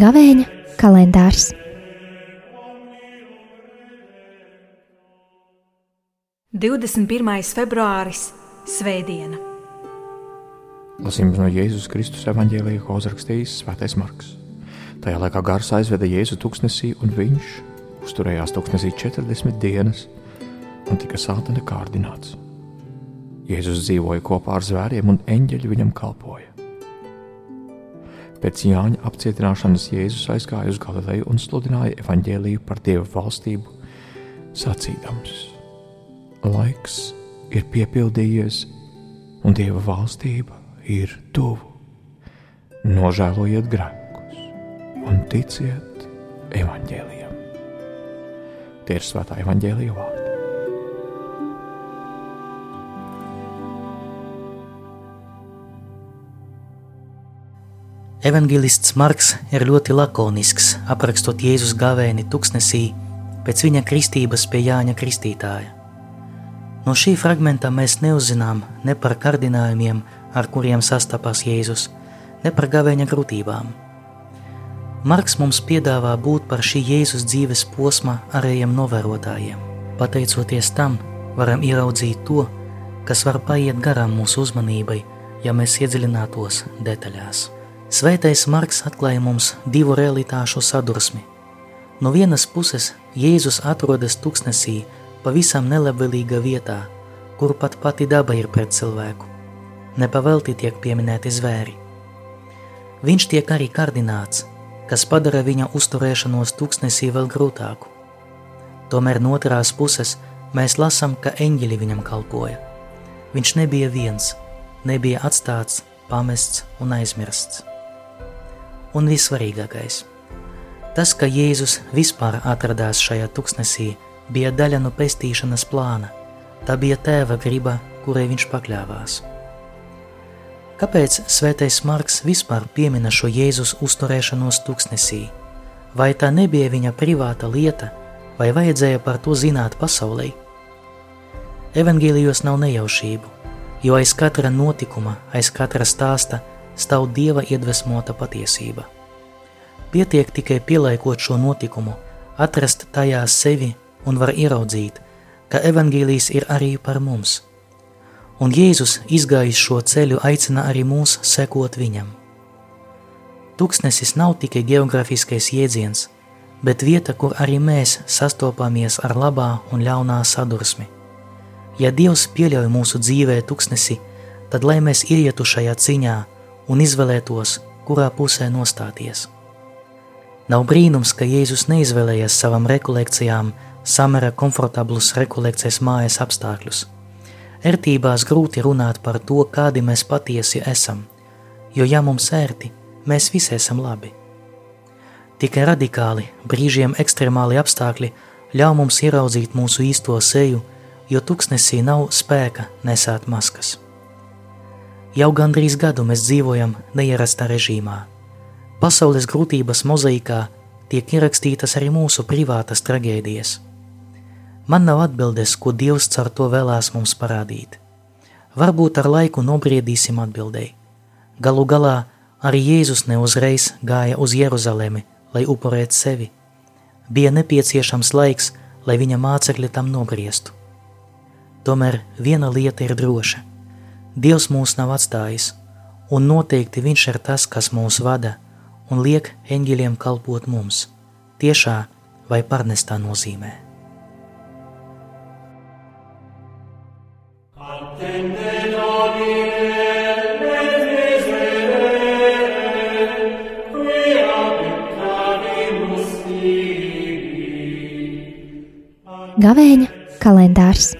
Gavēņa kalendārs. Divdesmit pirmais februāris - Svētdiena. Lasījums no Jēzus Kristus evanģēlīja, ko uzrakstījis Svētais Marks. Tajā laikā gars aizveda Jēzu tuksnesī, un viņš uzturējās tuksnesī 40 dienas un tika sātana kārdināts. Jēzus dzīvoja kopā ar zvēriem, un eņģeļi viņam kalpoja. Pēc Jāņa apcietināšanas Jēzus aizgāja uz Galileju un sludināja evaņģēlīju par Dieva valstību, sacīdams: Laiks ir piepildījies, un Dieva valstība ir tuvu. Nožēlojiet grēkus un ticiet evaņģēlijam. Tie ir svētā evaņģēlīja vārdi. Evangelists Marks ir ļoti lakonisks, aprakstot Jēzus gavēni tuksnesī pēc viņa kristības pie Jāņa Kristītāja. No šī fragmenta mēs neuzzinām ne par kārdinājumiem, ar kuriem sastapās Jēzus, ne par gavēņa grūtībām. Marks mums piedāvā būt par šī Jēzus dzīves posma arējiem novērotājiem. Pateicoties tam, varam ieraudzīt to, kas var paiet garām mūsu uzmanībai, ja mēs iedziļinātos detaļās. Svētais Marks atklāja mums divu realitāšu sadursmi. No vienas puses Jēzus atrodas tuksnesī, pavisam nelabvēlīgā vietā, kur pat pati daba ir pret cilvēku. Nepavelti tiek pieminēti zvēri. Viņš tiek arī kardināts, kas padara viņa uzturēšanos tuksnesī vēl grūtāku. Tomēr no otrās puses mēs lasām, ka eņģeļi viņam kalpoja. Viņš nebija viens, nebija atstāts, pamests un aizmirsts un vissvarīgākais. Tas, ka Jēzus vispār atradās šajā tuksnesī, bija daļa no pestīšanas plāna. Tā bija tēva griba, kurai viņš pakļāvās. Kāpēc svētais Marks vispār piemina šo Jēzus uzturēšanos tuksnesī? Vai tā nebija viņa privāta lieta, vai vajadzēja par to zināt pasaulē? Evangelijos nav nejaušību, jo aiz katra notikuma, aiz katra stāsta stāv dieva iedvesmota patiesība. Pietiek tikai pielaikot šo notikumu, atrast tajā sevi un var ieraudzīt, ka evaņģēlijs ir arī par mums. Un Jēzus izgājis šo ceļu aicina arī mūs sekot viņam. Tuksnesis nav tikai geogrāfiskais jēdziens, bet vieta, kur arī mēs sastopamies ar labā un ļaunā sadursmi. Ja Dievs pieļauj mūsu dzīvē tuksnesi, tad lai mēs ietu šajā ciņā un izvēlētos, kurā pusē nostāties. Nav brīnums, ka Jēzus neizvēlējies savam rekolekcijām samera komfortablus rekolekcijas mājas apstākļus. Ertībās grūti runāt par to, kādi mēs patiesi esam, jo ja mums ērti, mēs visi esam labi. Tikai radikāli, brīžiem ekstremāli apstākļi ļauj mums ieraudzīt mūsu īsto seju, jo tuksnesī nav spēka nesāt maskas. Jau gandrīz gadu mēs dzīvojam neierastā režīmā. Pasaules grūtības mozaīkā tiek ierakstītas arī mūsu privātas traģēdijas. Man nav atbildes, ko Dievs caur to vēlās mums parādīt. Varbūt ar laiku nobriedīsim atbildēji. Galu galā arī Jēzus neuzreiz gāja uz Jeruzalemi, lai upurētu sevi. Bija nepieciešams laiks, lai viņa mācekļi tam nobriestu. Tomēr viena lieta ir droša Dievs mūs nav atstājis, un noteikti Viņš ir tas, kas mūs vada un liek eņģeļiem kalpot mums, tiešā vai pārnestā nozīmē. Gavēņa kalendārs